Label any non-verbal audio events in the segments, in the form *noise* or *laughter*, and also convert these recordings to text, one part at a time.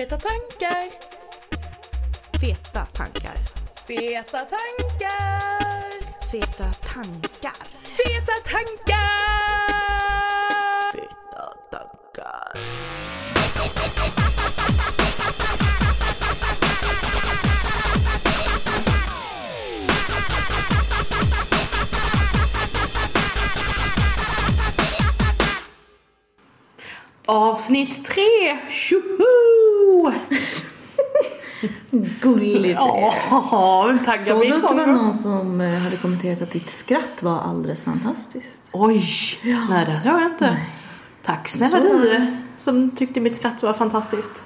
Feta tankar. Feta tankar. Feta tankar. Feta tankar. Feta tankar. Feta tankar. Avsnitt tre. Tjoho! Gullig du är. Ja, taggar Såg du att det var någon som eh, hade kommenterat att ditt skratt var alldeles fantastiskt? Oj, nej det såg jag inte. Tack snälla du som tyckte mitt skratt var fantastiskt.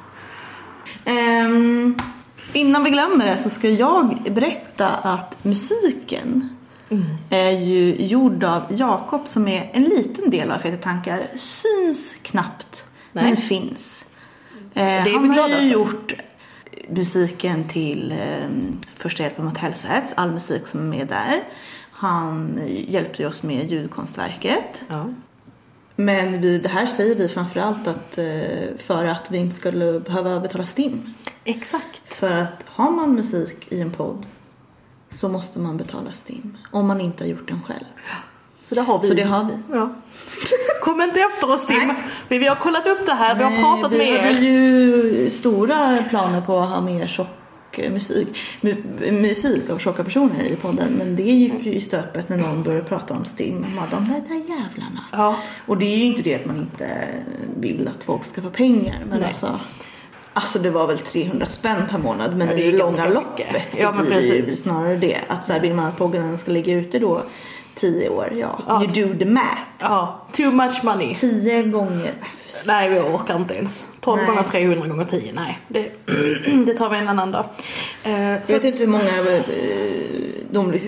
Ehm, innan vi glömmer det så ska jag berätta att musiken är ju gjord av Jakob som är en liten del av Feta Tankar. Syns knappt Nej. men finns. Eh, han har ju gjort musiken till eh, Första hjälpen mot hälsohets, all musik som är med där. Han hjälper ju oss med ljudkonstverket. Ja. Men vi, det här säger vi framförallt att, eh, för att vi inte skulle behöva betala STIM. Exakt. För att har man musik i en podd så måste man betala STIM. Om man inte har gjort den själv. Så det har vi. Så det har vi. Ja. *laughs* Kom inte efter oss Tim. Vi, vi har kollat upp det här, vi har pratat vi med hade er. ju stora planer på att ha mer tjock musik, mu- musik av tjocka personer i podden. Men det gick ju i stöpet när någon började prata om STIM. Och de där, där jävlarna. Ja. Och det är ju inte det att man inte vill att folk ska få pengar. Men Nej. alltså, alltså det var väl 300 spänn per månad. Men Ja, det i är det långa loppet så Ja, men blir det ju snarare det. Att så här, vill man att podden ska ligga ute då 10 år, ja. Ja. You do the math. ja, too much money. 10 gånger. Nej, vi orkar inte ens. 12 Nej. gånger 300 gånger 10, nej. Det, *clears throat* det tar vi en annan dag. Eh, Jag vet inte hur många eh, de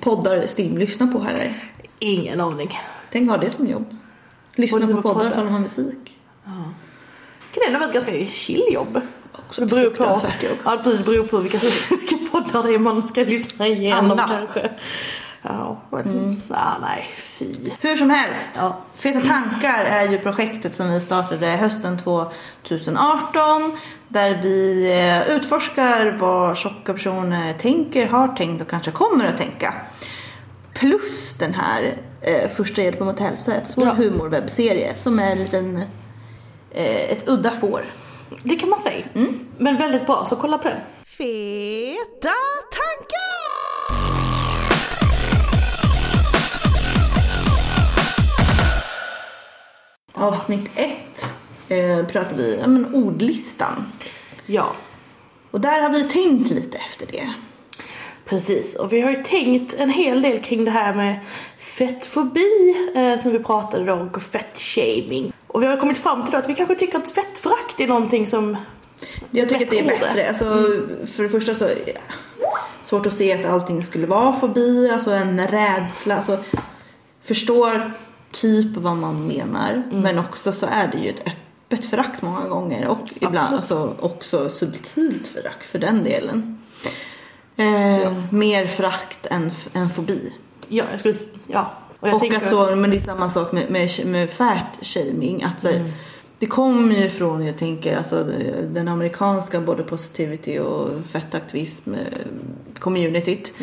poddar Stim lyssnar på här. ingen aning. Tänk ha det som jobb. Lyssna på på poddar att de har musik. Det kan ändå vara ett ganska chill jobb. Också Det beror på, jobb. ja, det beror på vilka, *laughs* vilka poddar det är man ska lyssna igenom Alla. kanske. Ja, mm. ah, nej, fy. Hur som helst. Ja. Feta tankar är ju projektet som vi startade hösten 2018. Där vi eh, utforskar vad tjocka personer tänker, har tänkt och kanske kommer att tänka. Plus den här eh, Första hjälpen mot hälsohets, vår Ja. humorwebbserie som är en liten, eh, ett udda får. Det kan man säga. Men väldigt bra, så kolla på den. Feta tankar! Avsnitt ett eh, pratar vi om en ordlistan. Ja, Och där har vi tänkt lite efter det. precis. Och vi har ju tänkt en hel del kring det här med fettfobi eh, som vi pratade om och fettshaming. Och vi har kommit fram till då att vi kanske tycker att fettförakt är någonting som Jag tycker att det är Bättre. Alltså, För det första så ja, svårt att se att allting skulle vara fobi, alltså en rädsla. Alltså, förstår typ vad man menar, men också så är det ju ett öppet förakt många gånger och ibland alltså, också subtilt förakt för den delen. Eh, Mer förakt än, än fobi. Ja, jag skulle... Ja. Och och tänker, att så, men det är samma sak med, med, med fat shaming. Att så, här, Det kommer ju från, jag tänker, alltså, den amerikanska body positivity och fettaktivism eh, communityt.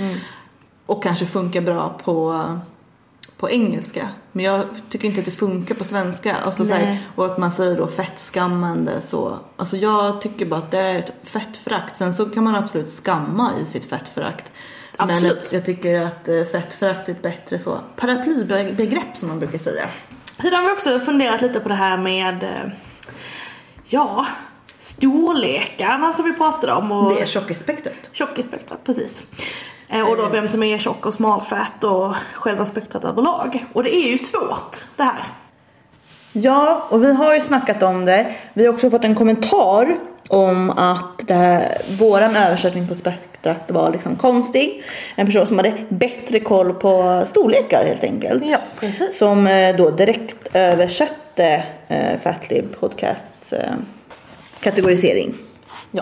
Och kanske funkar bra på, på engelska. Men jag tycker inte att det funkar på svenska. Alltså, så här, och att man säger då fettskammande så. Alltså jag tycker bara att det är ett fettförakt. Sen så kan man absolut skamma i sitt fettförakt. Men Absolut. jag tycker att eh, fettförakt är ett bättre så paraplybegrepp som man brukar säga. Sedan har vi också funderat lite på det här med eh, ja, storlekarna som vi pratade om. Och Det är tjockisspektrat. Tjockisspektrat, precis. Eh, Och då vem som är tjock och smalfett och själva spektrat överlag. Och det är ju svårt det här. Ja, och vi har ju snackat om det. Vi har också fått en kommentar om att det här, våran översättning på spektrat var liksom konstig. En person som hade bättre koll på storlekar helt enkelt. Ja, precis. Som eh, då direkt översatte eh, Fatlib Podcasts eh, kategorisering. Ja.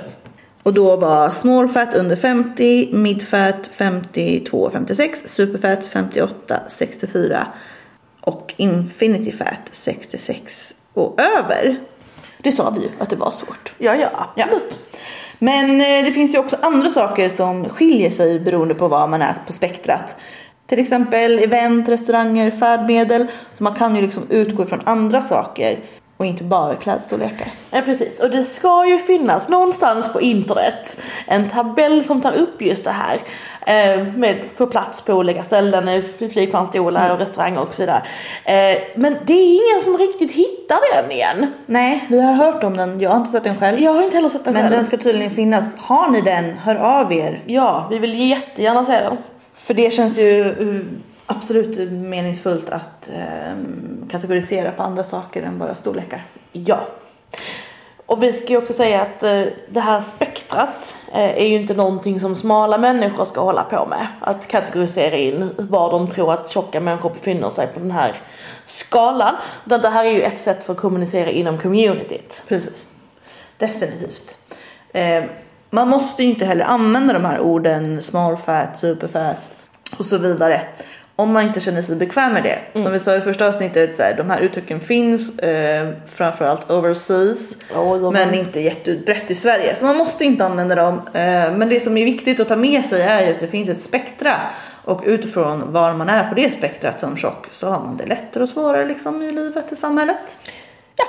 Och då var small fat under 50, mid fat 52, 56, super fat 58, 64 och infinity fat 66 och över. Det sa vi ju att det var svårt. Ja, ja, absolut. Men eh, det finns ju också andra saker som skiljer sig beroende på var man är på spektrat. Till exempel event, restauranger, färdmedel. Så man kan ju liksom utgå från andra saker och inte bara klädstorlekar. Ja precis, och det ska ju finnas någonstans på internet en tabell som tar upp just det här. Eh, med, för plats på olika ställen, eh, flygplansstolar och restauranger och så vidare. Eh, men det är ingen som riktigt hittar den igen. Nej, vi har hört om den. Jag har inte sett den själv. Jag har inte heller sett den Men själv. den ska tydligen finnas. Har ni den, hör av er. Ja, vi vill jättegärna se den. För det känns ju uh, absolut meningsfullt att um, kategorisera på andra saker än bara storlekar. Ja. Och vi ska ju också säga att eh, det här spektrat eh, är ju inte någonting som smala människor ska hålla på med. Att kategorisera in var de tror att tjocka människor befinner sig på den här skalan. Utan det här är ju ett sätt för att kommunicera inom communityt. Precis. Definitivt. Eh, man måste ju inte heller använda de här orden small fat, super fat och så vidare. Om man inte känner sig bekväm med det. Som vi sa i första avsnittet, så här, de här uttrycken finns eh, framförallt overseas. De- Men inte jätteutbrett i Sverige. Så man måste inte använda dem. Eh, men det som är viktigt att ta med sig är ju att det finns ett spektra. Och utifrån var man är på det spektrat som tjock så har man det lättare och svårare liksom i livet, i samhället. Ja.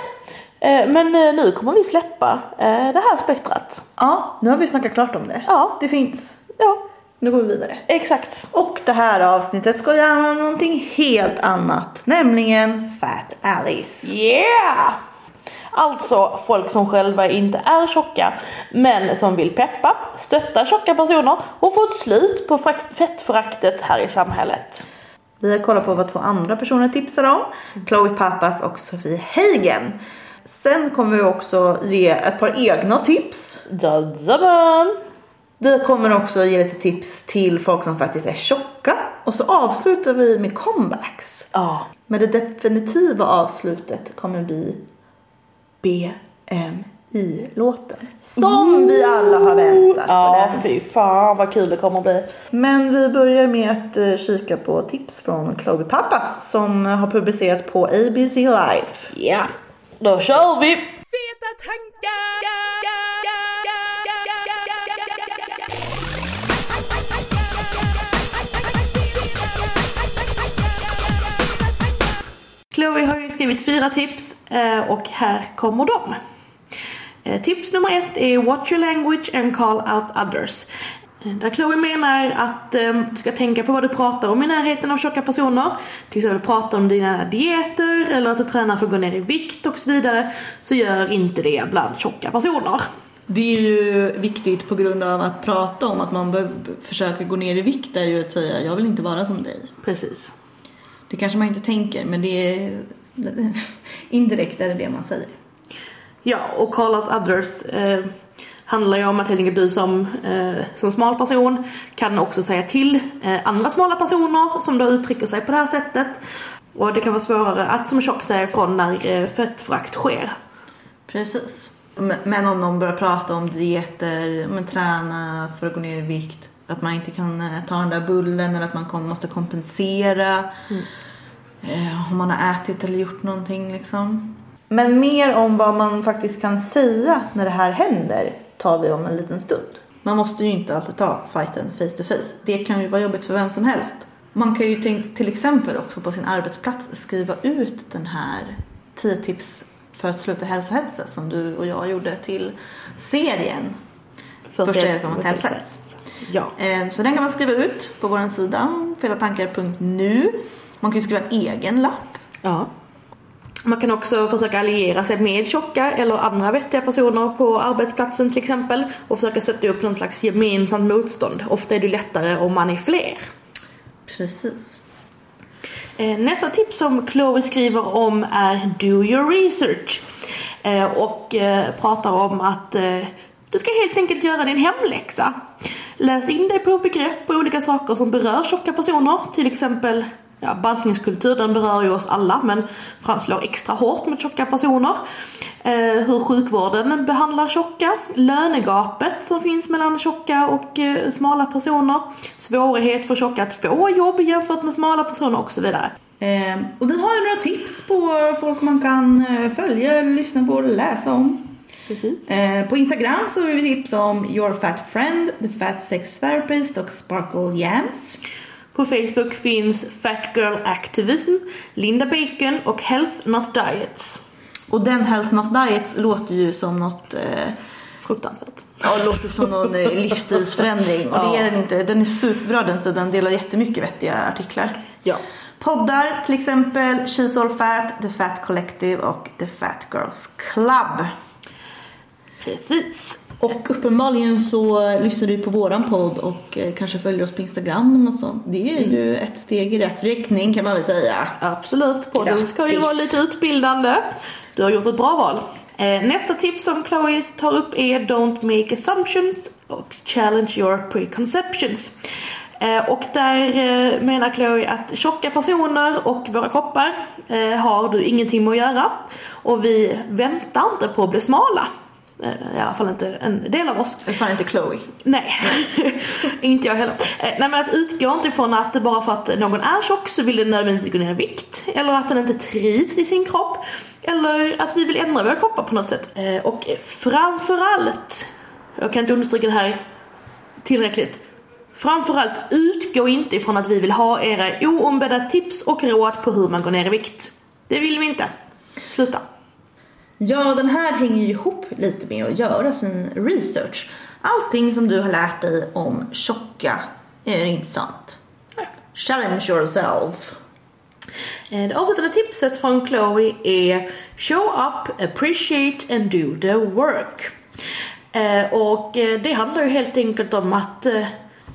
Eh, Men eh, nu kommer vi släppa eh, det här spektrat. Ja, nu har vi snackat klart om det. Ja. Det finns. Ja, Nu går vi vidare. exakt. Och det här avsnittet ska göra någonting helt annat. Nämligen Fat Alice. Yeah! Alltså folk som själva inte är tjocka men som vill peppa, stötta tjocka personer och få ett slut på fettföraktet här i samhället. Vi har kollat på vad två andra personer tipsar om. Chloe Pappas och Sofie Hagen. Sen kommer vi också ge ett par egna tips. Jajamän! Vi kommer också ge lite tips till folk som faktiskt är tjocka. Och så avslutar vi med comebacks. Ja. Men det definitiva avslutet kommer bli BMI-låten. Som vi alla har väntat på. Ja, den. fy fan vad kul det kommer att bli. Men vi börjar med att eh, kika på tips från Chloe Pappas som har publicerat på ABC Life. Ja, då kör vi! Feta tankar! Chloe har ju skrivit fyra tips eh, och här kommer de. Eh, Tips nummer ett är Watch your language and call out others. Eh, Där Chloe menar att du ska tänka på vad du pratar om i närheten av tjocka personer. Till exempel prata om dina dieter eller att du tränar för att gå ner i vikt och så vidare. Så gör inte det bland tjocka personer. Det är ju viktigt på grund av att prata om att man bör försöka gå ner i vikt är ju att säga jag vill inte vara som dig. Precis. Det kanske man inte tänker men det är *laughs* indirekt är det det man säger. Ja, och call out others eh, handlar ju om att helt enkelt du som, eh, som smal person kan också säga till eh, andra smala personer som då uttrycker sig på det här sättet. Och det kan vara svårare att som tjock säga ifrån när eh, fettförakt sker. Precis. Men- Men om någon börjar prata om dieter, men träna för att gå ner i vikt. Att man inte kan eh, ta den där bullen eller att man måste kompensera. Eh, om man har ätit eller gjort någonting liksom. Men mer om vad man faktiskt kan säga när det här händer tar vi om en liten stund. Man måste ju inte alltid ta fighten face to face. Det kan ju vara jobbigt för vem som helst. Man kan ju till exempel också på sin arbetsplats skriva ut den här 10 tips för att sluta hälsohetsa som du och jag gjorde till serien. Första hjälpen mot hälsohets. Ja. Eh, Så den kan man skriva ut på vår sida fetatankar.nu. Man kan ju skriva en egen lapp. ja. Man kan också försöka alliera sig med tjocka eller andra vettiga personer på arbetsplatsen till exempel och försöka sätta upp någon slags gemensamt motstånd. Ofta är det lättare om man är fler. Precis. Eh, Nästa tips som Chloe skriver om är Do your research. Eh, Och eh, pratar om att eh, du ska helt enkelt göra din hemläxa. Läs in dig på begrepp och olika saker som berör tjocka personer. Till exempel ja, bantningskultur den berör ju oss alla men framslår slår extra hårt mot tjocka personer. Eh, hur sjukvården behandlar tjocka, lönegapet som finns mellan tjocka och eh, smala personer, svårighet för tjocka att få jobb jämfört med smala personer och så vidare. Eh, och vi har ju några tips på folk man kan eh, följa, lyssna på och läsa om. Precis. Eh, på Instagram så har vi tips om Your Fat Friend, The Fat Sex Therapist och Sparkle Yams. På Facebook finns Fat Girl Activism, Linda Bacon och Health Not Diets. Och den Health Not Diets låter ju som något eh, Fruktansvärt. Ja, det låter som någon eh, *laughs* livsstilsförändring. Och det är den inte. Den är superbra den sidan. Delar jättemycket vettiga artiklar. Ja. Poddar till exempel She's All Fat, The Fat Collective och The Fat Girls Club. Precis. Och uppenbarligen så lyssnar du på våran podd och eh, kanske följer oss på Instagram och sånt. Det är ju ett steg i rätt riktning kan man väl säga. Absolut. Podden ska ju Grattis. vara lite utbildande. Du har gjort ett bra val. Eh, nästa tips som Chloe tar upp är Don't make assumptions och challenge your preconceptions. Eh, och där menar Chloe att tjocka personer och våra kroppar har du ingenting med att göra. Och vi väntar inte på att bli smala. Eh, I alla fall inte en del av oss. Fan inte Chloe. Nej, *laughs* inte jag heller. Eh, nej men att utgå inte ifrån att bara för att någon är tjock så vill den nödvändigtvis gå ner i vikt. Eller att den inte trivs i sin kropp. Eller att vi vill ändra våra kroppar på något sätt. Eh, och framförallt, jag kan inte understryka det här tillräckligt. Framförallt utgå inte ifrån att vi vill ha era oombedda tips och råd på hur man går ner i vikt. Det vill vi inte. Sluta. Ja, den här hänger ju ihop lite med att göra sin research. Allting som du har lärt dig om tjocka är inte sant. Challenge yourself. Det avslutande tipset från Chloe är Show up, appreciate and do the work. Eh, och eh, det handlar ju helt enkelt om att eh,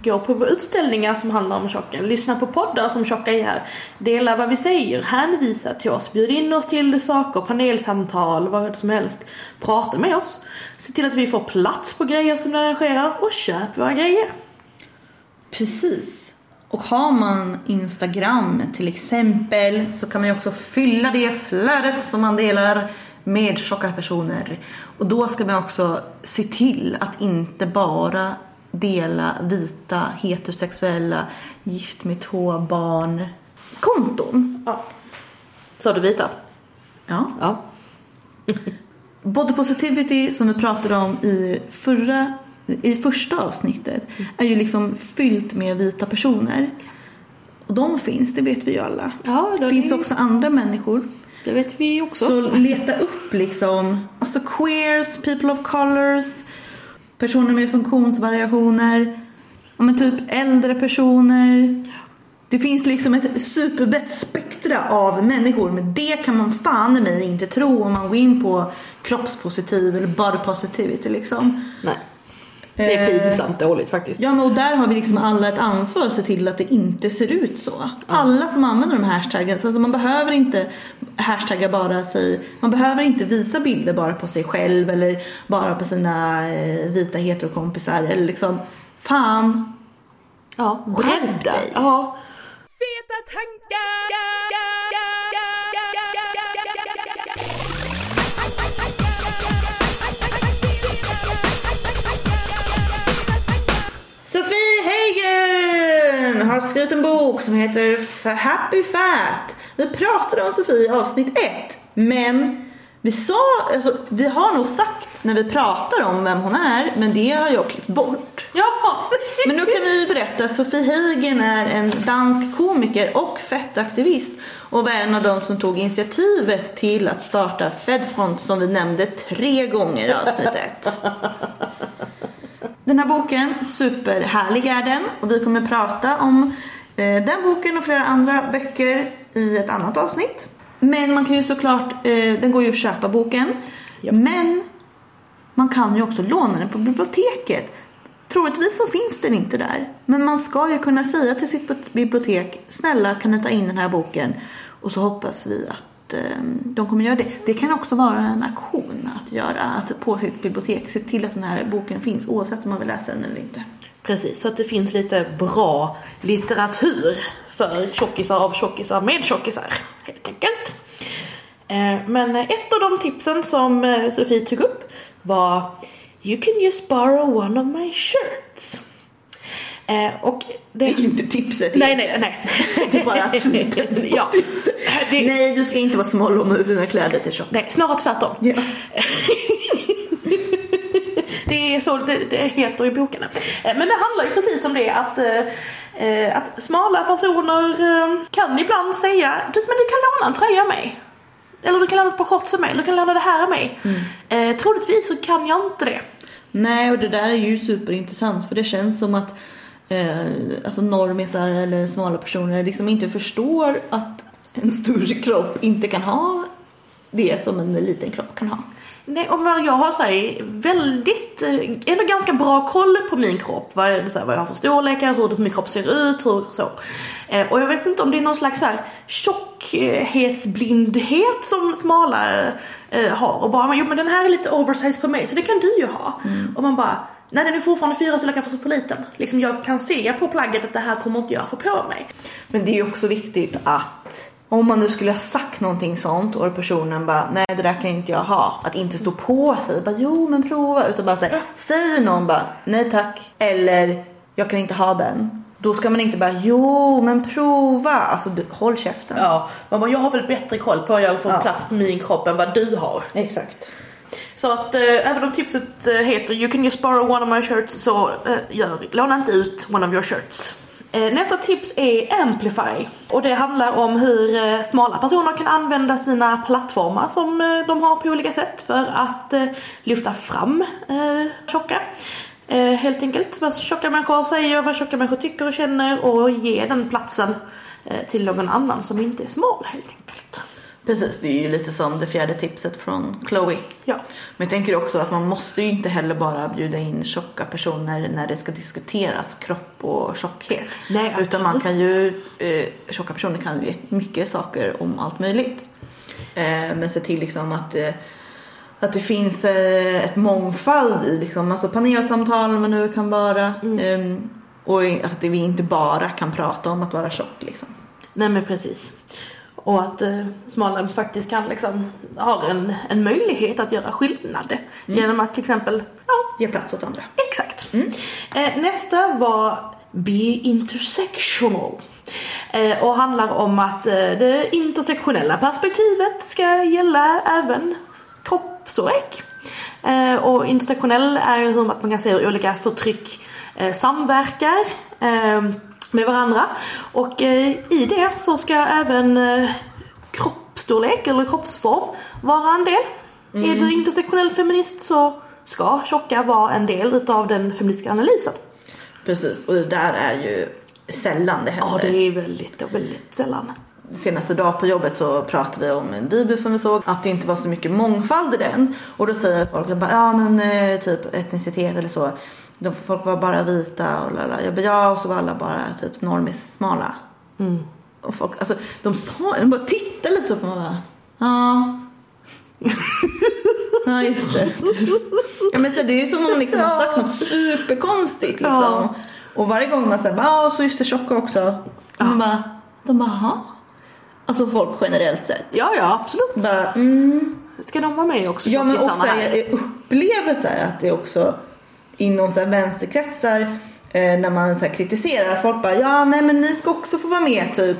gå på utställningar som handlar om tjocka, lyssna på poddar som tjocka gör, dela vad vi säger, hänvisa till oss, bjud in oss till saker, panelsamtal, vad som helst. Prata med oss, se till att vi får plats på grejer som du arrangerar och köp våra grejer. Precis. Och har man Instagram till exempel så kan man ju också fylla det flödet som man delar med tjocka personer. Och då ska man också se till att inte bara dela vita heterosexuella gift med två barn konton. Ja. Sa du vita? Ja. Ja. *laughs* Body positivity som vi pratade om i förra i första avsnittet är ju liksom fyllt med vita personer. Och de finns, det vet vi ju alla. Ja, det finns också andra människor. Det vet vi också. Så leta upp liksom, alltså queers, people of colors, personer med funktionsvariationer, ja men typ äldre personer. Det finns liksom ett superbrett spektra av människor men det kan man fan i mig inte tro om man går in på kroppspositiv eller body positivity liksom. Nej. Det är Eh, pinsamt dåligt faktiskt. Ja men och där har vi liksom alla ett ansvar att se till att det inte ser ut så. Alla som använder de här hashtaggen, så alltså man behöver inte hashtagga bara sig, man behöver inte visa bilder bara på sig själv eller bara på sina eh, vita heterokompisar eller liksom fan. Ja, Skärp dig. Ja. Feta tankar! Har skrivit en bok som heter Happy Fat. Vi pratade om Sofie i avsnitt ett, men vi sa, alltså, vi har nog sagt när vi pratar om vem hon är, men det har jag klippt bort. Ja. *laughs* Men nu kan vi berätta, Sofie Hagen är en dansk komiker och fettaktivist och var en av de som tog initiativet till att starta Fedfront som vi nämnde tre gånger i avsnitt ett. *laughs* Den här boken, superhärlig är den och vi kommer prata om eh, den boken och flera andra böcker i ett annat avsnitt. Men man kan ju såklart, eh, den går ju att köpa boken. Men man kan ju också låna den på biblioteket. Troligtvis så finns den inte där. Men man ska ju kunna säga till sitt bibliotek, snälla kan ni ta in den här boken? Och så hoppas vi att Ehm, de kommer göra det. Det kan också vara en aktion att göra, att på sitt bibliotek se till att den här boken finns oavsett om man vill läsa den eller inte. Precis, så att det finns lite bra litteratur för tjockisar av tjockisar med tjockisar helt enkelt. Eh, men ett av de tipsen som eh, Sofie tog upp var You can just borrow one of my shirts. Eh, Och det... Det är ju inte tipset. Nej, nej, nej. *laughs* Det är bara att... *laughs* ja. det... Nej, du ska inte vara smal låna dina kläder till shop. Nej, snarare tvärtom. Ja. *laughs* Det är så det, det heter i boken. Eh, Men det handlar ju precis om det att, eh, eh, att smala personer eh, kan ibland säga du, men du kan låna en tröja av mig. Eller du kan låna ett par shorts av mig, eller du kan låna det här av mig. Eh, troligtvis så kan jag inte det. Nej, och det där är ju superintressant för det känns som att eh, alltså normisar eller smala personer liksom inte förstår att en större kropp inte kan ha det som en liten kropp kan ha. Nej, och vad jag har så här, väldigt, eh, ändå ganska bra koll på min kropp. Vad, så här, vad jag har för storlekar, hur min kropp ser ut, hur så. Eh, och jag vet inte om det är någon slags så här tjockhetsblindhet som smala eh, har. Och bara, jo men den här är lite oversized på mig så det kan du ju ha. Och man bara, nej den är fortfarande fyra storlekar för, för liten. Liksom jag kan se på plagget att det här kommer inte jag få på mig. Men det är ju också viktigt att om man nu skulle ha sagt någonting sånt och personen bara nej det där kan inte jag ha. Att inte stå på sig bara jo men prova utan bara säga säger någon bara nej tack eller jag kan inte ha den. Då ska man inte bara jo men prova. Alltså du, håll käften. Ja, man bara, jag har väl bättre koll på vad jag får Ja. plats på min kropp än vad du har. Exakt. Så att eh, även om tipset eh, heter You can just borrow one of my shirts så eh, gör, låna inte ut one of your shirts. Eh, nästa tips är Amplify. Och det handlar om hur eh, smala personer kan använda sina plattformar som eh, de har på olika sätt för att eh, lyfta fram eh, tjocka. Eh, helt enkelt vad tjocka människor säger, vad tjocka människor tycker och känner och ge den platsen eh, till någon annan som inte är smal helt enkelt. Precis, det är ju lite som det fjärde tipset från Chloe. Ja. Men jag tänker också att man måste ju inte heller bara bjuda in tjocka personer när det ska diskuteras kropp och tjockhet. Nej, Utan man kan ju, eh, tjocka personer kan ju mycket saker om allt möjligt. Eh, men se till liksom att, eh, att det finns eh, ett mångfald i liksom, alltså panelsamtal vad nu kan vara. Eh, och att vi inte bara kan prata om att vara tjock liksom. Nej men precis. Och att eh, smala faktiskt kan liksom, har en, en möjlighet att göra skillnad. Genom att till exempel, ja Ge plats åt andra. exakt. Eh, nästa var Be intersectional. Eh, och handlar om att eh, det intersektionella perspektivet ska gälla även kroppsstorlek. Eh, och intersektionell är ju hur man kan se hur olika förtryck eh, samverkar med varandra. Och eh, i det så ska även eh, kroppsstorlek eller kroppsform vara en del. Är du intersektionell feminist så ska tjocka vara en del utav den feministiska analysen. Precis, och det där är ju sällan det Ja, händer. det är väldigt, väldigt sällan. Senaste dag på jobbet så pratade vi om en video som vi såg att det inte var så mycket mångfald i den. Och då säger folk bara, ja men eh, typ etnicitet eller så. De, folk var bara vita och lala. Jag bara, ja och så var alla bara typ normis smala. Och folk, alltså de sa, de bara tittade lite så på mig bara, ja. *laughs* ja just det. ja men det är ju som om man liksom har sagt något superkonstigt liksom. Ja. Och varje gång man säger, ja så just det tjocka också. Och man bara, de bara, "Jaha?" Alltså folk generellt sett. Ja, ja, absolut. Bara, mm. Ska de vara med också? Ja men också här? jag upplever så här att det också inom så vänsterkretsar eh, när man så kritiserar att folk bara ja nej men ni ska också få vara med typ.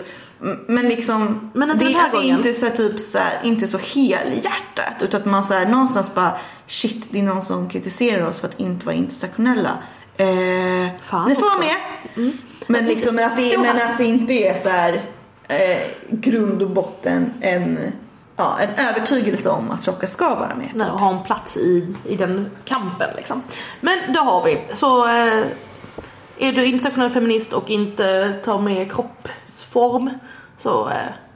Men liksom Men inte det, den här att det gången. inte så typ så här, inte så helhjärtat utan att man så här, någonstans bara shit det är någon som kritiserar oss för att inte vara intersektionella. Eh, Fan ni får vara med. Men liksom men att, det, men att det inte är så här eh, grund och botten en, ja, en övertygelse om att tjocka ska vara med. Nej, och ha en plats i, i den kampen liksom. Men det har vi. Så eh, är du intersektionell feminist och inte tar med kroppsform så eh,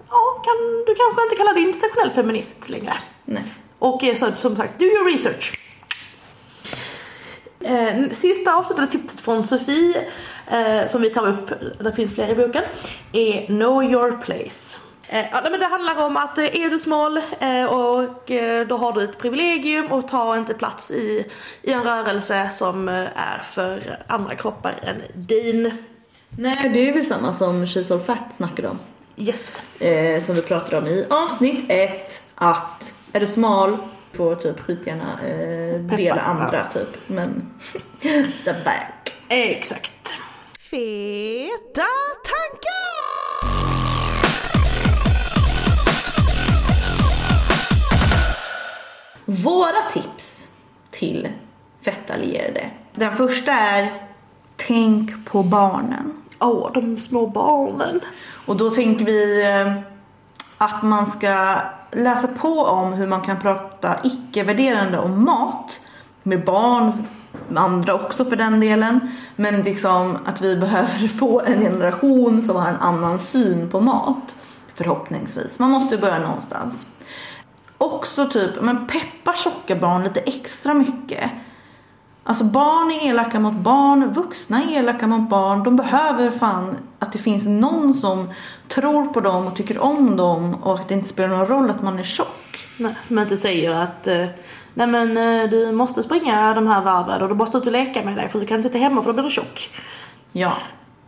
ja, kan du kanske inte kalla dig intersektionell feminist längre. Nej. Och eh, så, som sagt, do your research. Eh, sista avslutande tipset från Sofie eh, som vi tar upp, det finns fler i boken, är Know your place. Eh, ja, men det handlar om att eh, är du smal eh, och då har du ett privilegium och tar inte plats i, i en rörelse som är för andra kroppar än din. Nej, det är väl samma som She's All Fat snackade om. Yes. Eh, som vi pratade om i avsnitt ett. Att är du smal får typ skitgärna eh, dela andra typ. Men *laughs* step back. Exakt. Feta tankar! Våra tips till fettallierade. Den första är tänk på barnen. Åh, de små barnen. Och då tänker vi eh, att man ska läsa på om hur man kan prata icke-värderande om mat med barn, med andra också för den delen. Men liksom att vi behöver *laughs* få en generation som har en annan syn på mat. Förhoppningsvis. Man måste ju börja någonstans. Också typ, men peppa tjocka barn lite extra mycket. Alltså barn är elaka mot barn, vuxna är elaka mot barn. De behöver fan att det finns någon som tror på dem och tycker om dem och att det inte spelar någon roll att man är tjock. Nej, som inte säger att eh, nej men eh, du måste springa de här varven och du måste ut och leka med dig för du kan inte sitta hemma för då blir du tjock. Ja.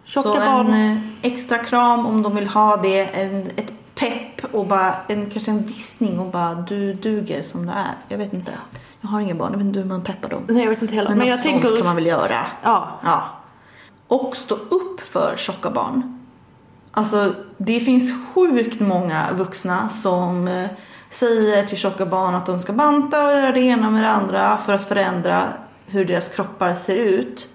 Tjocka Så barn. en eh, extra kram om de vill ha det, en, ett pepp och bara en, kanske en viskning och bara du duger som du är. Jag vet inte. Jag har inga barn, jag vet inte hur man peppar dem. Nej jag vet inte heller. Men, Men, jag tänker... sånt kan man väl göra. Ja. Ja. Och stå upp för tjocka barn. Alltså det finns sjukt många vuxna som eh, säger till tjocka barn att de ska banta och göra det ena med det andra för att förändra hur deras kroppar ser ut.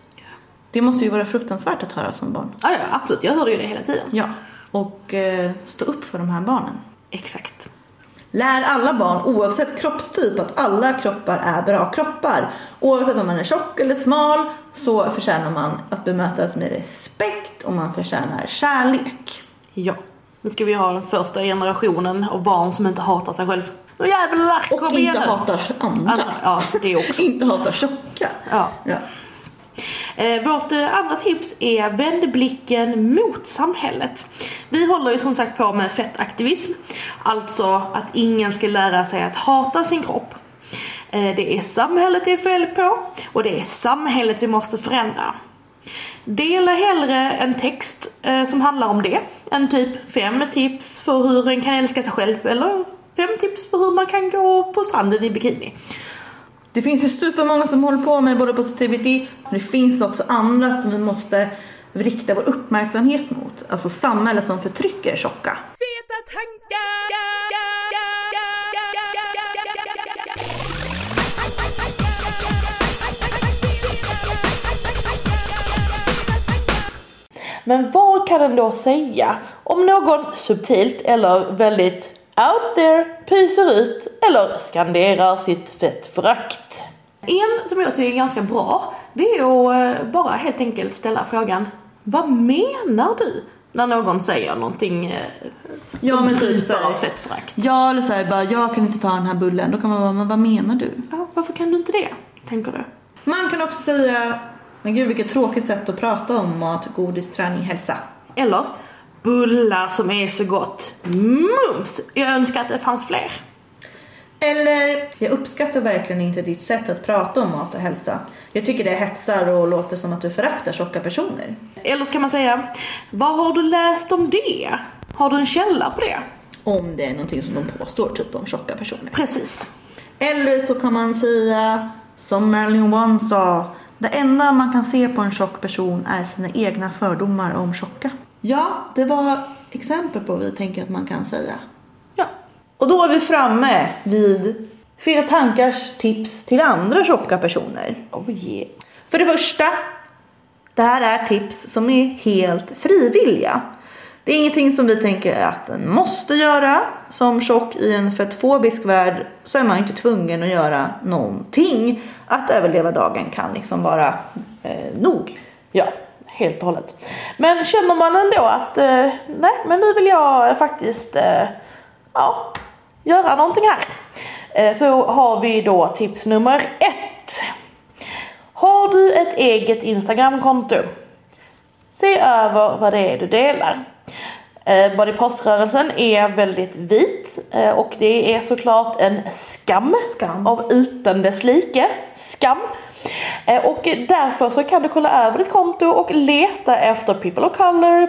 Det måste ju vara fruktansvärt att höra som barn. Ja, ja absolut. Jag hörde ju det hela tiden. Ja. Och eh, stå upp för de här barnen. Exakt. Lär alla barn oavsett kroppstyp att alla kroppar är bra kroppar. Oavsett om man är tjock eller smal så förtjänar man att bemötas med respekt och man förtjänar kärlek. Ja. Nu ska vi ha den första generationen av barn som inte hatar sig själv. Nu jävlar, Och inte hatar andra. Andra, Ja, det också. *laughs* Inte hatar tjocka. Ja. Ja. Eh, vårt eh, andra tips är vänd blicken mot samhället. Vi håller ju som sagt på med fettaktivism. Alltså att ingen ska lära sig att hata sin kropp. Eh, det är samhället det är fel på och det är samhället vi måste förändra. Dela hellre en text eh, som handlar om det än typ fem tips för hur en kan älska sig själv eller fem tips för hur man kan gå på stranden i bikini. Det finns ju supermånga som håller på med både positivity men det finns också andra som vi måste rikta vår uppmärksamhet mot. Alltså samhälle som förtrycker tjocka. Feta tankar! Men vad kan den då säga om någon subtilt eller väldigt out there pyser ut eller skanderar sitt fettförakt? En som jag tycker är ganska bra, det är att eh, bara helt enkelt ställa frågan Vad menar du? När någon säger någonting eh, Ja som men typ typer såhär. av fettförakt. Ja eller såhär bara jag kan inte ta den här bullen. Då kan man bara men vad menar du? Ja, varför kan du inte det? Tänker du? Man kan också säga men gud vilket tråkigt sätt att prata om mat, godis, träning, hälsa. Eller bullar som är så gott. Mums! Jag önskar att det fanns fler. Eller, jag uppskattar verkligen inte ditt sätt att prata om mat och hälsa. Jag tycker det hetsar och låter som att du föraktar tjocka personer. Eller ska man säga, vad har du läst om det? Har du en källa på det? Om det är någonting som de påstår typ om tjocka personer. Precis. Eller så kan man säga som Marilyn One sa. Det enda man kan se på en tjock person är sina egna fördomar om tjocka. Ja, det var exempel på vad vi tänker att man kan säga. Ja. Och då är vi framme vid Feta Tankars tips till andra tjocka personer. Oh yeah. För det första, det här är tips som är helt frivilliga. Det är ingenting som vi tänker att den måste göra. Som tjock i en fettfobisk värld så är man inte tvungen att göra någonting. Att överleva dagen kan liksom vara eh, nog. Ja, helt och hållet. Men känner man ändå att eh, nej, men nu vill jag faktiskt eh, ja, göra någonting här. Eh, så har vi då tips nummer ett. Har du ett eget Instagramkonto? Se över vad det är du delar. Eh, Body Positive-rörelsen är väldigt vit eh, och det är såklart en skam, Skam. av utan dess like. Skam. Eh, Och därför så kan du kolla över ditt konto och leta efter people of color,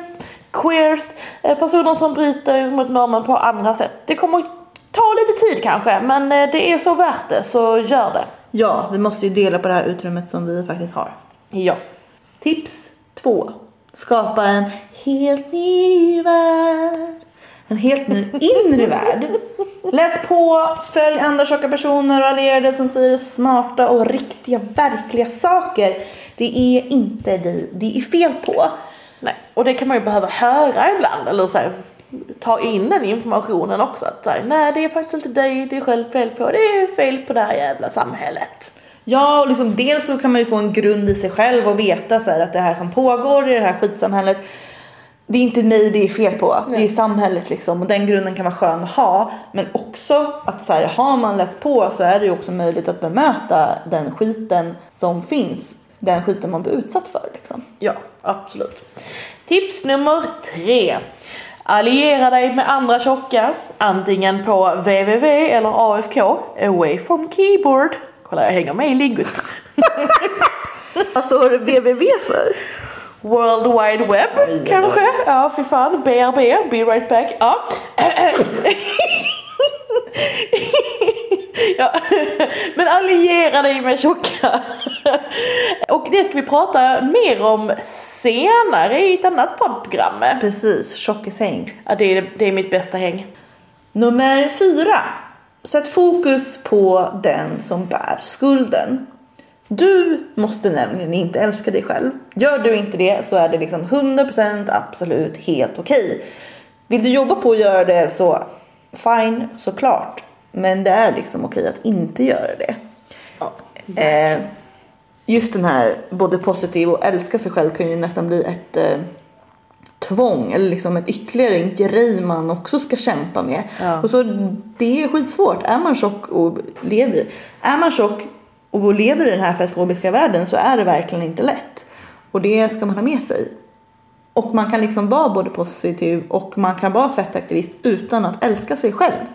queers, eh, personer som bryter mot normen på andra sätt. Det kommer ta lite tid kanske men eh, det är så värt det så gör det. Ja, vi måste ju dela på det här utrymmet som vi faktiskt har. Ja. Tips två. Skapa en helt ny värld. En helt ny inre värld. Läs på, följ andra tjocka personer och allierade som säger smarta och riktiga, verkliga saker. Det är inte dig det är fel på. Nej. Och det kan man ju behöva höra ibland eller så här, ta in den informationen också. Att så här, nej det är faktiskt inte dig det är själv fel på, det är fel på det här jävla samhället. Ja, och liksom dels så kan man ju få en grund i sig själv och veta så här att det här som pågår i det här skitsamhället det är inte mig det är fel på, det är samhället liksom och den grunden kan vara skön att ha. Men också att så här, har man läst på så är det ju också möjligt att bemöta den skiten som finns. Den skiten man blir utsatt för liksom. Ja, absolut. Tips nummer tre. Alliera dig med andra tjocka, antingen på www eller AFK, away from keyboard. Kolla jag hänger med i lingot. *laughs* Vad står www för? World Wide Web oj. kanske? Ja, fy fan. BRB, be right back. Ja. *laughs* ja. Men alliera dig med tjocka. Och det ska vi prata mer om senare i ett annat poddprogram. Precis, tjockishäng. Ja, det är, det är mitt bästa häng. Nummer fyra. Sätt fokus på den som bär skulden. Du måste nämligen inte älska dig själv. Gör du inte det så är det liksom 100% absolut helt okej. Vill du jobba på att göra det så fine såklart. Men det är liksom okej att inte göra det. Ja. Eh, just den här både positiv och älska sig själv kan ju nästan bli ett eh, tvång eller liksom ett ytterligare en grej man också ska kämpa med. Ja. Och så det är skitsvårt. Är man tjock och lever är man tjock och lever i den här fettfobiska världen så är det verkligen inte lätt. Och det ska man ha med sig. Och man kan liksom vara både positiv och man kan vara fettaktivist utan att älska sig själv.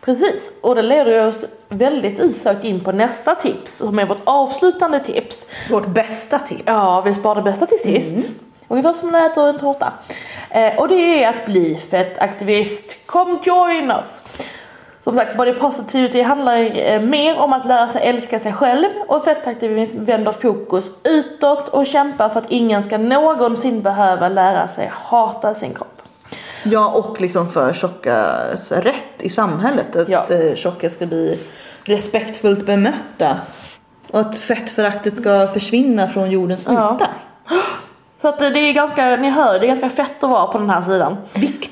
Precis, och det leder oss väldigt utsökt in på nästa tips som är vårt avslutande tips. Vårt bästa tips. Ja, vi sparar det bästa till sist. Ungefär som när man äter en tårta. Eh, och det är att bli fettaktivist. Kom join us! Som sagt, body positivity handlar eh, mer om att lära sig älska sig själv och fettaktivism vänder fokus utåt och kämpar för att ingen ska någonsin behöva lära sig hata sin kropp. Ja och liksom för tjockas rätt i samhället. Att Ja. ja. tjocka ska bli respektfullt bemötta. Och att fettföraktet ska försvinna från jordens Ja. yta. Så att eh, det är ganska, ni hör, det är ganska fett att vara på den här sidan.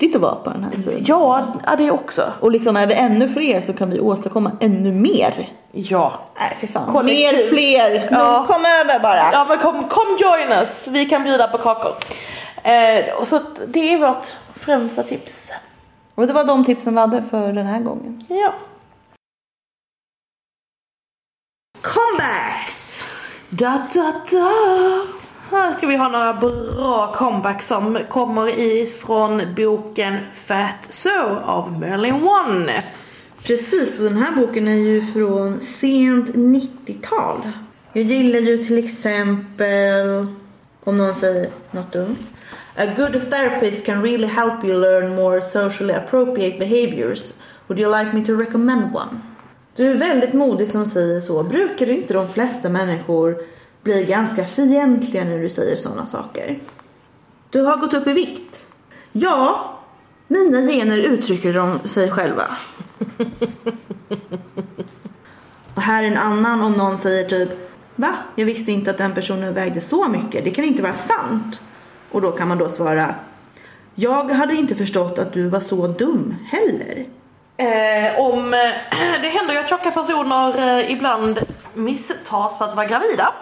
Viktigt att vara på den här sidan. Ja, ja det också. Och liksom är vi ännu fler så kan vi åstadkomma ännu mer. Ja. Nej fy fan. Kollektiv. Mer fler. Ja. Kom över bara. Ja men kom, kom join us, vi kan bjuda på kakor. Eh, och så det är vårt främsta tips. Och det var de tipsen vi hade för den här gången. Ja. Comebacks! Da, da, da. Här ska vi ha några bra comebacks som kommer ifrån boken Fat So av Merlin One. Precis, och den här boken är ju från sent 90-tal. Jag gillar ju till exempel, om någon säger något dumt. A good therapist can really help you learn more socially appropriate behaviors. Would you like me to recommend one? Du är väldigt modig som säger så. Brukar inte de flesta människor blir ganska fientliga när du säger sådana saker? Du har gått upp i vikt. Ja, mina gener uttrycker de sig själva. Och här är en annan om någon säger typ Va? Jag visste inte att den personen vägde så mycket. Det kan inte vara sant. Och då kan man då svara Jag hade inte förstått att du var så dum heller. Eh, om, eh, *clears throat* det händer ju att tjocka personer eh, ibland misstas för att vara gravida.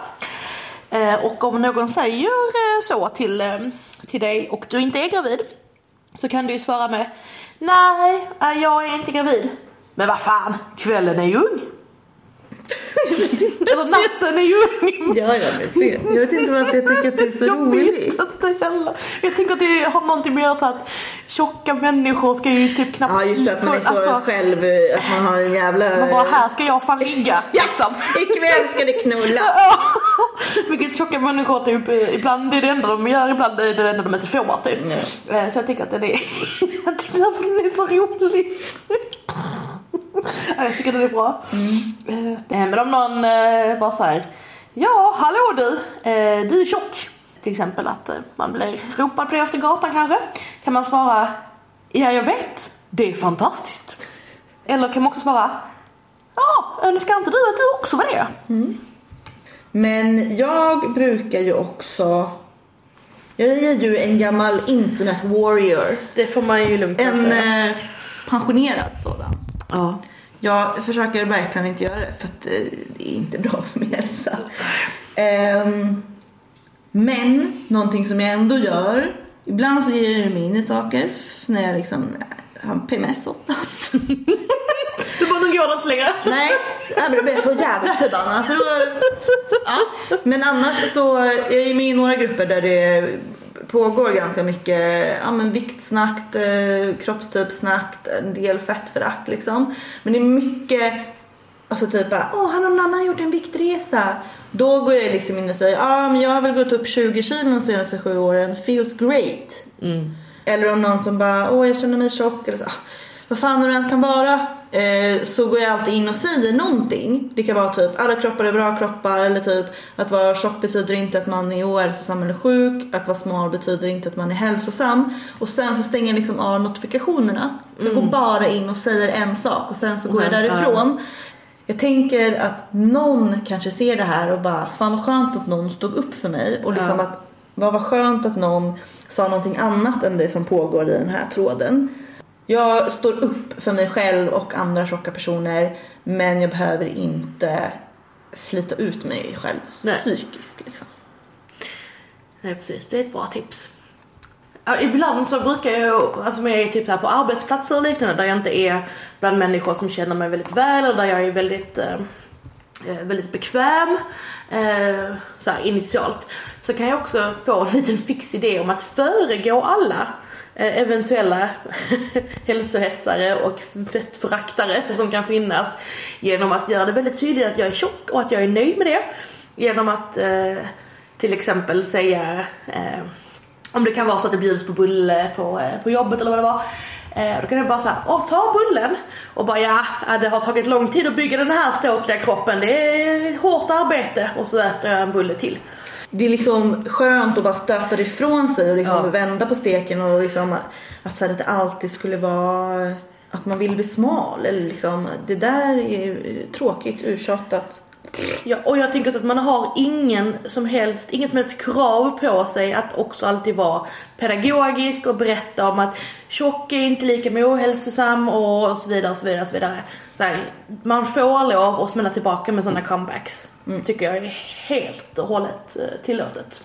Eh, och om någon säger eh, så till, eh, till dig och du inte är gravid så kan du ju svara med Nej, jag är inte gravid. Men vad fan, kvällen är ju ung. Eller natten är ju. Ja, jag vet Jag vet inte varför jag tycker att det är så Jag roligt. vet inte heller. Jag tänker att det har någonting med att att tjocka människor ska ju typ knappt... Ja, just det, att man är så Alltså, själv, att man har en jävla... man bara, här ska jag fan ligga. *laughs* Liksom. Ikväll ska det knullas. *laughs* Vilket tjocka människor typ, ibland det är det enda de gör, ibland är det det enda de inte får typ. Eh, Så jag tycker att den är, *laughs* jag tycker att den är så rolig. Ja, jag tycker den är bra. Eh, nej, Men om någon eh, bara säger Ja, hallå du, eh, du är tjock. Till exempel att eh, man blir ropad på det efter gatan kanske. Kan man svara Ja, jag vet. Det är fantastiskt. Eller kan man också svara Ja, önskar inte du att du också var det? Men jag brukar ju också... Jag är ju en gammal internet warrior. Det får man ju lugnt En eh, pensionerad sådan. Ja. Jag försöker verkligen inte göra det för att eh, det är inte bra för min hälsa. Ehm, men någonting som jag ändå gör. Ibland så ger det mig in i saker när jag liksom har PMS oftast. *laughs* Du nu går det inte längre. Nej, nej, men då blir jag så jävla förbannad. Så då, ja. Men annars så, jag är med i några grupper där det pågår ganska mycket ja, men viktsnack, eh, kroppstypsnack, en del fettförakt liksom. Men det är mycket, alltså typ bara, åh har någon annan gjort en viktresa? Då går jag liksom in och säger, ja men jag har väl gått upp 20 kilo de senaste sju åren, feels great. Eller om någon som bara, åh jag känner mig tjock eller så. "Ah, Vad fan det än kan vara. Eh, så går jag alltid in och säger någonting. Det kan vara typ, alla kroppar är bra kroppar. Eller typ, att vara tjock betyder inte att man är ohälsosam eller sjuk. Att vara smal betyder inte att man är hälsosam. Och sen så stänger jag liksom av notifikationerna. Jag går bara in och säger en sak och sen så går jag Mm, därifrån. Jag tänker att någon kanske ser det här och bara, fan vad skönt att någon stod upp för mig. Och liksom Ja. att, vad var skönt att någon sa någonting annat än det som pågår i den här tråden. Jag står upp för mig själv och andra tjocka personer men jag behöver inte slita ut mig själv Nej. psykiskt liksom. Nej precis, det är ett bra tips. Ibland så brukar jag, alltså när jag är typ så här på arbetsplatser och liknande där jag inte är bland människor som känner mig väldigt väl och där jag är väldigt, eh, eh, väldigt bekväm eh, så initialt. Så kan jag också få en liten fix idé om att föregå alla Eh, eventuella *laughs* hälsohetsare och fettföraktare som kan finnas genom att göra det väldigt tydligt att jag är tjock och att jag är nöjd med det. Genom att eh, till exempel säga eh, om det kan vara så att det bjuds på bulle på, eh, på jobbet eller vad det var. Eh, då kan jag bara säga, åh ta bullen. Och bara ja, ja, det har tagit lång tid att bygga den här ståtliga kroppen. Det är hårt arbete. Och så äter jag en bulle till. Det är liksom skönt att bara stöta det ifrån sig och liksom Ja. vända på steken och liksom att, så här, att det alltid skulle vara att man vill bli smal eller liksom det där är tråkigt, uttjatat. Ja, och jag tänker så att man har ingen som helst, inget som helst krav på sig att också alltid vara pedagogisk och berätta om att tjock är inte lika med ohälsosam och så vidare och så vidare. Och så vidare. Så här, man får lov att smälla tillbaka med sådana comebacks. Tycker jag är helt och hållet eh, tillåtet.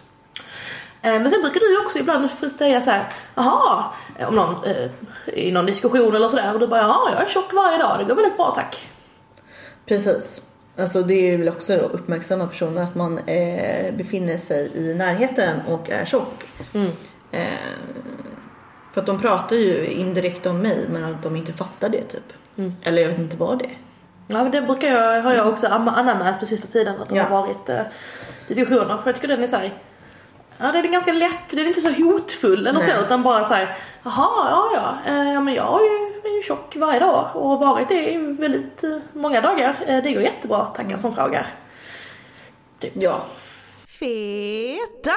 Eh, Men sen brukar du också ibland säga så här, jaha, om någon, eh, i någon diskussion eller sådär och du bara, jaha, jag är tjock varje dag, det går väldigt bra tack. Precis. Alltså det är väl också då uppmärksamma personer att man eh, befinner sig i närheten och är tjock. Eh, för att de pratar ju indirekt om mig men att de inte fattar det typ. Eller jag vet inte vad det är. Ja men det brukar jag, har jag också am- anmält på sista tiden att det Ja. har varit eh, diskussioner för jag tycker den är såhär Ja den är ganska lätt, den är inte så hotfull eller Nej. så utan bara såhär Jaha ja ja, eh, ja men jag är ju, tjock varje dag och har varit det i väldigt eh, många dagar. Eh, det går jättebra tackar som frågar. Ja. Feta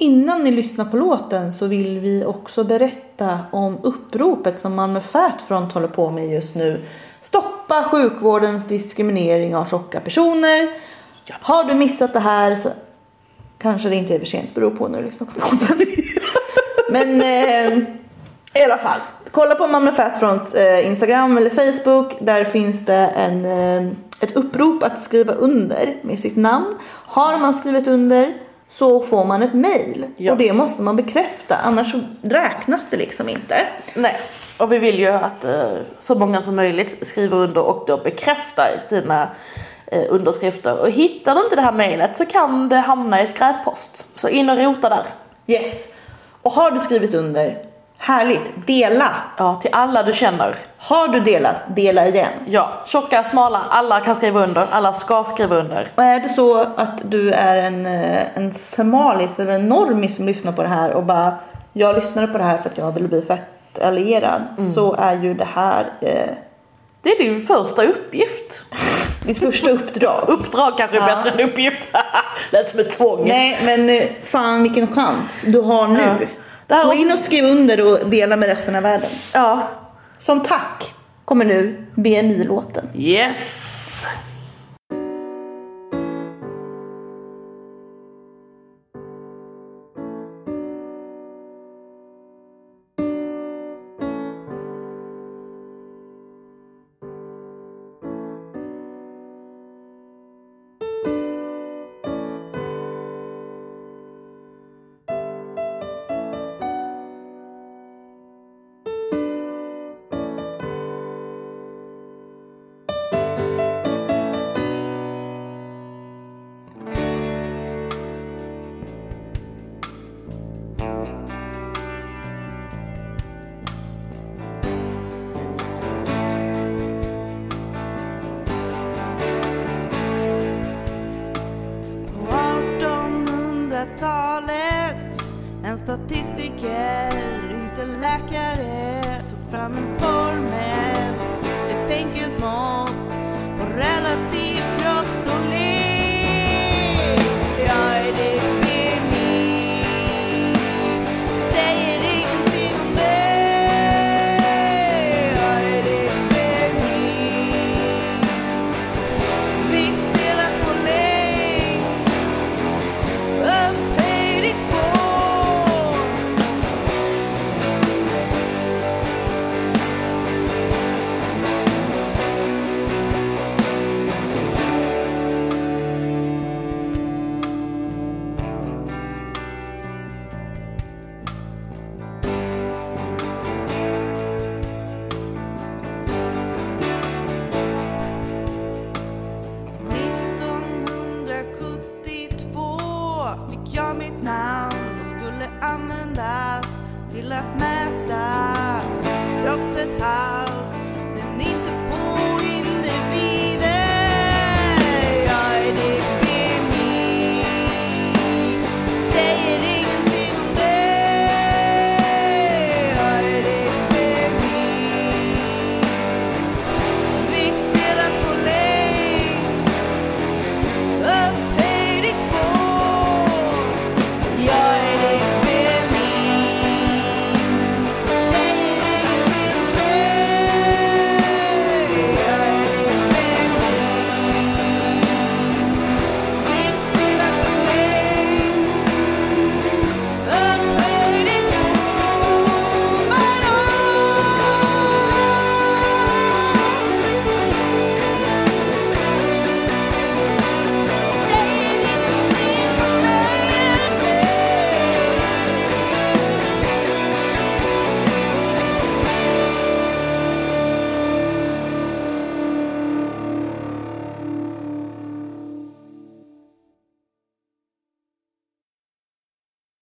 Innan ni lyssnar på låten så vill vi också berätta om uppropet som Malmö Fat Front håller på med just nu. Stoppa sjukvårdens diskriminering av tjocka personer. Har du missat det här så kanske det inte är för sent, beror på när du lyssnar på låten. *laughs* Men eh, i alla fall, kolla på Malmö Fat Fronts eh, Instagram eller Facebook. Där finns det en, eh, ett upprop att skriva under med sitt namn. Har man skrivit under så får man ett mail. Ja. Och det måste man bekräfta annars räknas det liksom inte. Nej, och vi vill ju att eh, så många som möjligt skriver under och då bekräftar sina eh, underskrifter. Och hittar du inte det här mejlet så kan det hamna i skräppost. Så in och rota där. Yes. Och har du skrivit under, härligt, dela. Ja, till alla du känner. Har du delat, dela igen. Ja, tjocka, smala, alla kan skriva under, alla ska skriva under. Och är det så att du är en, eh, en semalis eller en normis som lyssnar på det här och bara jag lyssnade på det här för att jag ville bli fett allierad så är ju det här eh, Det är din första uppgift. *laughs* mitt första uppdrag. Uppdrag kanske är Ja. bättre än uppgift. *laughs* Lät som ett tvång. Nej men eh, fan vilken chans du har nu. Ja. Här Gå in och skriv under och dela med resten av världen. Ja. Som tack kommer nu BMI-låten. Yes! Läkare Tog fram en till